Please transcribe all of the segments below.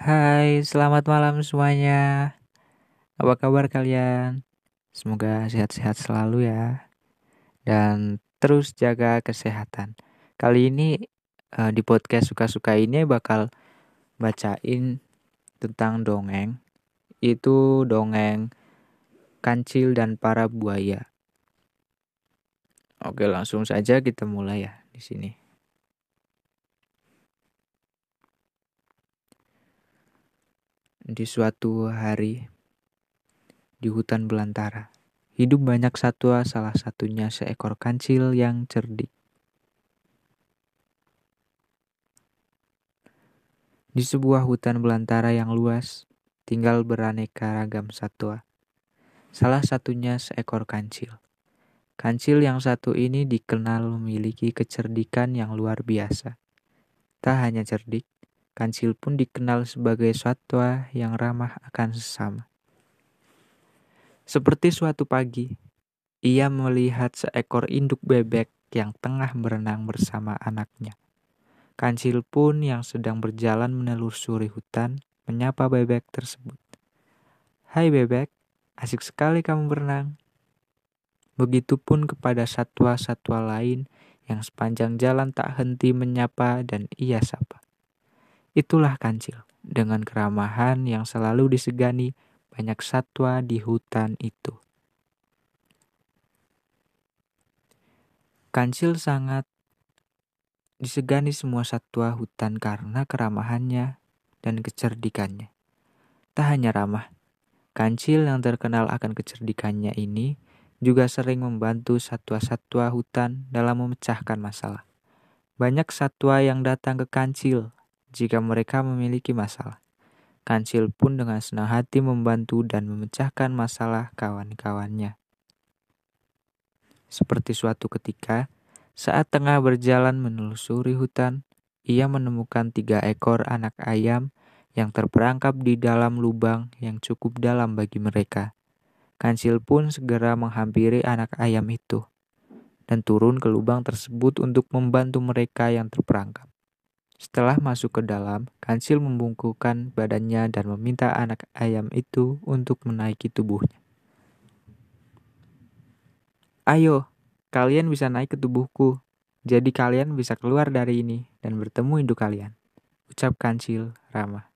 Hai, selamat malam semuanya. Apa kabar kalian? Semoga sehat-sehat selalu ya. Dan terus jaga kesehatan. Kali ini uh, di podcast suka-suka ini bakal bacain tentang dongeng. Itu dongeng kancil dan para buaya. Oke, langsung saja kita mulai ya di sini. Di suatu hari di hutan belantara, hidup banyak satwa, salah satunya seekor kancil yang cerdik. Di sebuah hutan belantara yang luas, tinggal beraneka ragam satwa. Salah satunya seekor kancil. Kancil yang satu ini dikenal memiliki kecerdikan yang luar biasa. Tak hanya cerdik, Kancil pun dikenal sebagai satwa yang ramah akan sesama. Seperti suatu pagi, ia melihat seekor induk bebek yang tengah berenang bersama anaknya. Kancil pun yang sedang berjalan menelusuri hutan menyapa bebek tersebut. Hai bebek, asik sekali kamu berenang. Begitupun kepada satwa-satwa lain yang sepanjang jalan tak henti menyapa dan ia sapa. Itulah kancil, dengan keramahan yang selalu disegani banyak satwa di hutan itu. Kancil sangat disegani semua satwa hutan karena keramahannya dan kecerdikannya. Tak hanya ramah, kancil yang terkenal akan kecerdikannya ini juga sering membantu satwa-satwa hutan dalam memecahkan masalah. Banyak satwa yang datang ke kancil jika mereka memiliki masalah. Kancil pun dengan senang hati membantu dan memecahkan masalah kawan-kawannya. Seperti suatu ketika, saat tengah berjalan menelusuri hutan, ia menemukan tiga ekor anak ayam yang terperangkap di dalam lubang yang cukup dalam bagi mereka. Kancil pun segera menghampiri anak ayam itu dan turun ke lubang tersebut untuk membantu mereka yang terperangkap. Setelah masuk ke dalam, Kansil membungkukkan badannya dan meminta anak ayam itu untuk menaiki tubuhnya. Ayo, kalian bisa naik ke tubuhku. Jadi kalian bisa keluar dari ini dan bertemu induk kalian. Ucap Kancil ramah.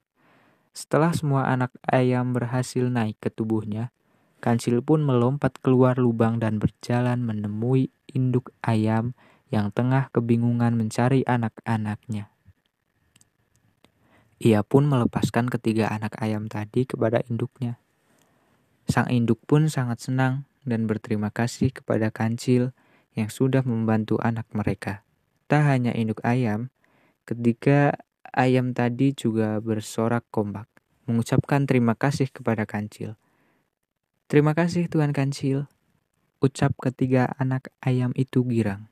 Setelah semua anak ayam berhasil naik ke tubuhnya, Kancil pun melompat keluar lubang dan berjalan menemui induk ayam yang tengah kebingungan mencari anak-anaknya. Ia pun melepaskan ketiga anak ayam tadi kepada induknya. Sang induk pun sangat senang dan berterima kasih kepada kancil yang sudah membantu anak mereka. Tak hanya induk ayam, ketika ayam tadi juga bersorak kompak, mengucapkan terima kasih kepada kancil. Terima kasih Tuan Kancil, ucap ketiga anak ayam itu girang.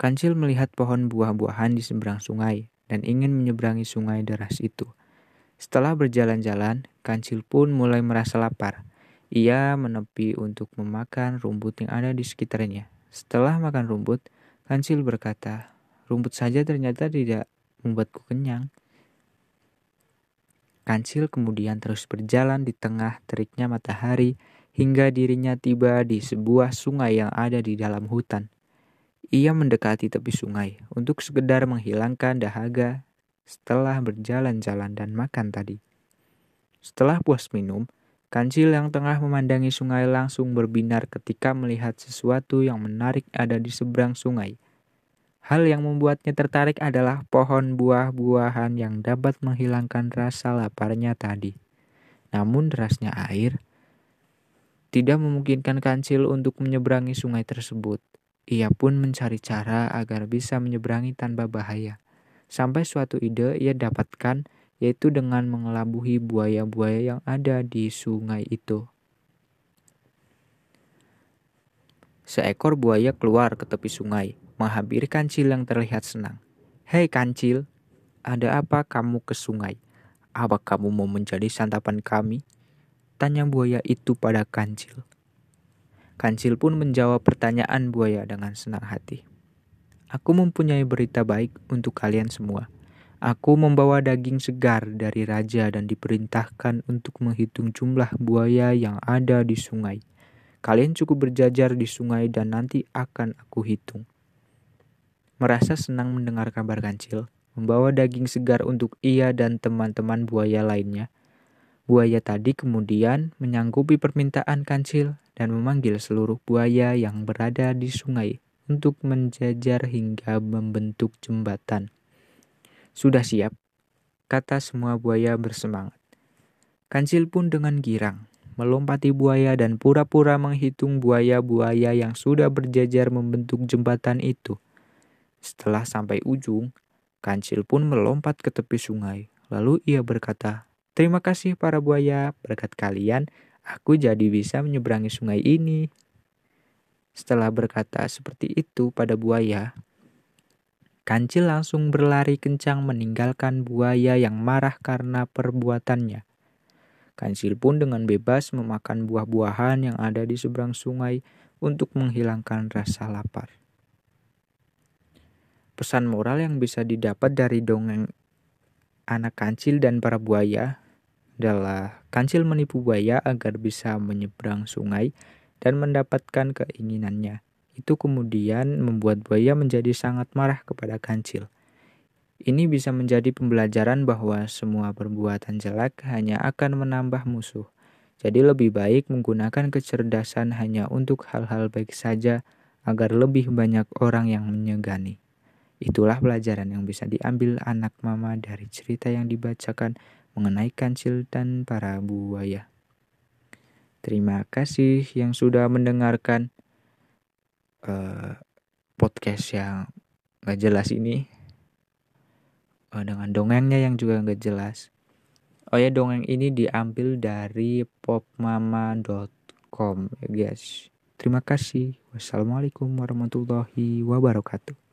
Kancil melihat pohon buah-buahan di seberang sungai dan ingin menyeberangi sungai deras itu. Setelah berjalan-jalan, Kancil pun mulai merasa lapar. Ia menepi untuk memakan rumput yang ada di sekitarnya. Setelah makan rumput, Kancil berkata, rumput saja ternyata tidak membuatku kenyang. Kancil kemudian terus berjalan di tengah teriknya matahari hingga dirinya tiba di sebuah sungai yang ada di dalam hutan. Ia mendekati tepi sungai untuk sekedar menghilangkan dahaga setelah berjalan-jalan dan makan tadi. Setelah puas minum, kancil yang tengah memandangi sungai langsung berbinar ketika melihat sesuatu yang menarik ada di seberang sungai. Hal yang membuatnya tertarik adalah pohon buah-buahan yang dapat menghilangkan rasa laparnya tadi. Namun derasnya air tidak memungkinkan kancil untuk menyeberangi sungai tersebut. Ia pun mencari cara agar bisa menyeberangi tanpa bahaya. Sampai suatu ide ia dapatkan yaitu dengan mengelabuhi buaya-buaya yang ada di sungai itu. Seekor buaya keluar ke tepi sungai, menghampiri kancil yang terlihat senang. Hei kancil, ada apa kamu ke sungai? Apa kamu mau menjadi santapan kami? Tanya buaya itu pada kancil. Kancil pun menjawab pertanyaan buaya dengan senang hati. Aku mempunyai berita baik untuk kalian semua. Aku membawa daging segar dari raja dan diperintahkan untuk menghitung jumlah buaya yang ada di sungai. Kalian cukup berjajar di sungai dan nanti akan aku hitung. Merasa senang mendengar kabar kancil, membawa daging segar untuk ia dan teman-teman buaya lainnya. Buaya tadi kemudian menyanggupi permintaan kancil dan memanggil seluruh buaya yang berada di sungai untuk menjajar hingga membentuk jembatan. Sudah siap, kata semua buaya bersemangat. Kancil pun dengan girang melompati buaya dan pura-pura menghitung buaya-buaya yang sudah berjajar membentuk jembatan itu. Setelah sampai ujung, Kancil pun melompat ke tepi sungai. Lalu ia berkata, Terima kasih para buaya, berkat kalian, aku jadi bisa menyeberangi sungai ini. Setelah berkata seperti itu pada buaya, Kancil langsung berlari kencang meninggalkan buaya yang marah karena perbuatannya. Kancil pun dengan bebas memakan buah-buahan yang ada di seberang sungai untuk menghilangkan rasa lapar. Pesan moral yang bisa didapat dari dongeng anak kancil dan para buaya adalah kancil menipu buaya agar bisa menyeberang sungai dan mendapatkan keinginannya. Itu kemudian membuat buaya menjadi sangat marah kepada kancil. Ini bisa menjadi pembelajaran bahwa semua perbuatan jelek hanya akan menambah musuh. Jadi lebih baik menggunakan kecerdasan hanya untuk hal-hal baik saja agar lebih banyak orang yang menyegani. Itulah pelajaran yang bisa diambil anak mama dari cerita yang dibacakan mengenai kancil dan para buaya. Terima kasih yang sudah mendengarkan uh, podcast yang gak jelas ini uh, dengan dongengnya yang juga gak jelas. Oh ya dongeng ini diambil dari popmama.com ya guys. Terima kasih. Wassalamualaikum warahmatullahi wabarakatuh.